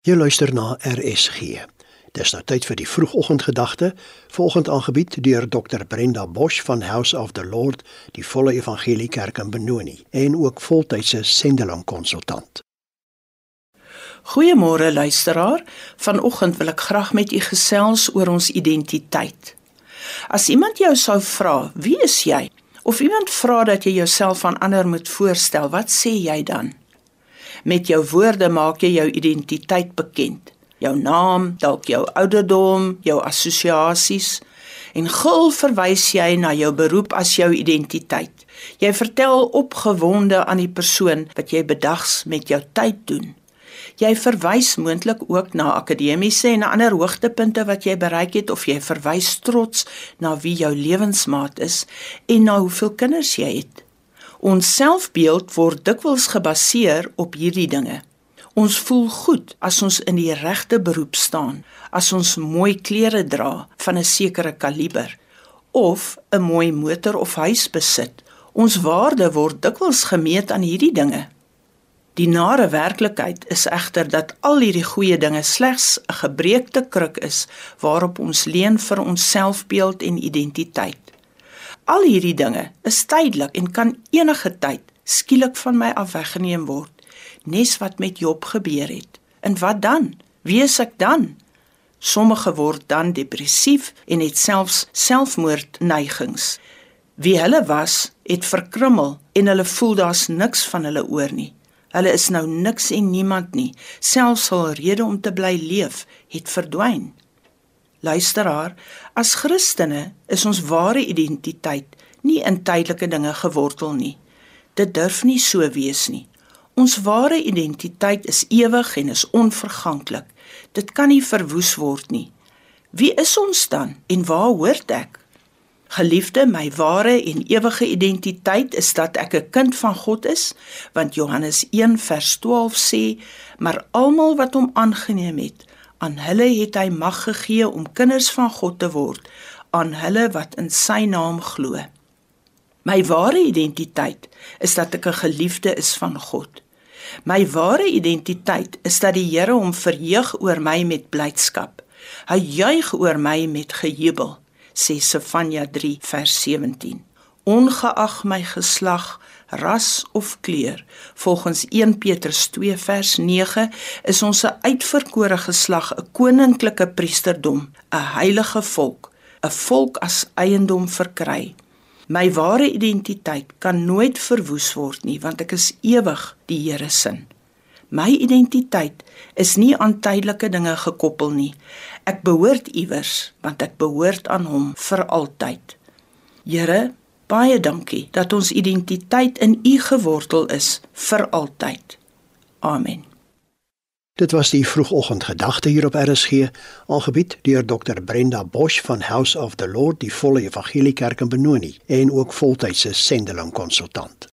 Jy luister na RSG. Dis nou tyd vir die vroegoggendgedagte, volgend aangebied deur Dr Brenda Bosch van House of the Lord, die Volle Evangelie Kerk in Benoni en ook voltydse sendeling konsultant. Goeiemôre luisteraar. Vanoggend wil ek graag met u gesels oor ons identiteit. As iemand jou sou vra, "Wie is jy?" of iemand vra dat jy jouself aan ander moet voorstel, wat sê jy dan? Met jou woorde maak jy jou identiteit bekend. Jou naam, dalk jou ouderdom, jou assosiasies en gul verwys jy na jou beroep as jou identiteit. Jy vertel opgewonde aan die persoon wat jy bedags met jou tyd doen. Jy verwys moontlik ook na akademiese en ander hoogtepunte wat jy bereik het of jy verwys trots na wie jou lewensmaat is en na hoeveel kinders jy het. Ons selfbeeld word dikwels gebaseer op hierdie dinge. Ons voel goed as ons in die regte beroep staan, as ons mooi klere dra van 'n sekere kaliber of 'n mooi motor of huis besit. Ons waarde word dikwels gemeet aan hierdie dinge. Die nare werklikheid is egter dat al hierdie goeie dinge slegs 'n gebreekte kruk is waarop ons leun vir ons selfbeeld en identiteit. Al hierdie dinge is tydelik en kan enige tyd skielik van my af weggeneem word. Nes wat met Job gebeur het. En wat dan? Wie is ek dan? Sommige word dan depressief en het selfs selfmoordneigings. Wie hulle was, het verkrummel en hulle voel daar's niks van hulle oor nie. Hulle is nou niks en niemand nie. Selfs hul rede om te bly leef het verdwyn. Luisteraar, as Christene is ons ware identiteit nie in tydelike dinge gewortel nie. Dit durf nie so wees nie. Ons ware identiteit is ewig en is onverganklik. Dit kan nie verwoes word nie. Wie is ons dan en waar hoort ek? Geliefde, my ware en ewige identiteit is dat ek 'n kind van God is, want Johannes 1 vers 12 sê: "Maar almal wat hom aangeneem het, Aan hulle het hy mag gegee om kinders van God te word, aan hulle wat in sy naam glo. My ware identiteit is dat ek 'n geliefde is van God. My ware identiteit is dat die Here hom verheug oor my met blydskap. Hy juig oor my met gejubel, sê Sefanja 3 vers 17. Ongeag my geslag, ras of kleur. Volgens 1 Petrus 2 vers 9 is ons 'n uitverkore geslag, 'n koninklike priesterdom, 'n heilige volk, 'n volk as eiendom verkry. My ware identiteit kan nooit verwoes word nie, want ek is ewig die Here se. My identiteit is nie aan tydelike dinge gekoppel nie. Ek behoort iewers, want ek behoort aan Hom vir altyd. Here, Baie dankie dat ons identiteit in U gewortel is vir altyd. Amen. Dit was die vroegoggendgedagte hier op RSG, aangebied deur Dr Brenda Bosch van House of the Lord, die Volle Evangelie Kerk in Benoni en ook voltydse sendeling konsultant.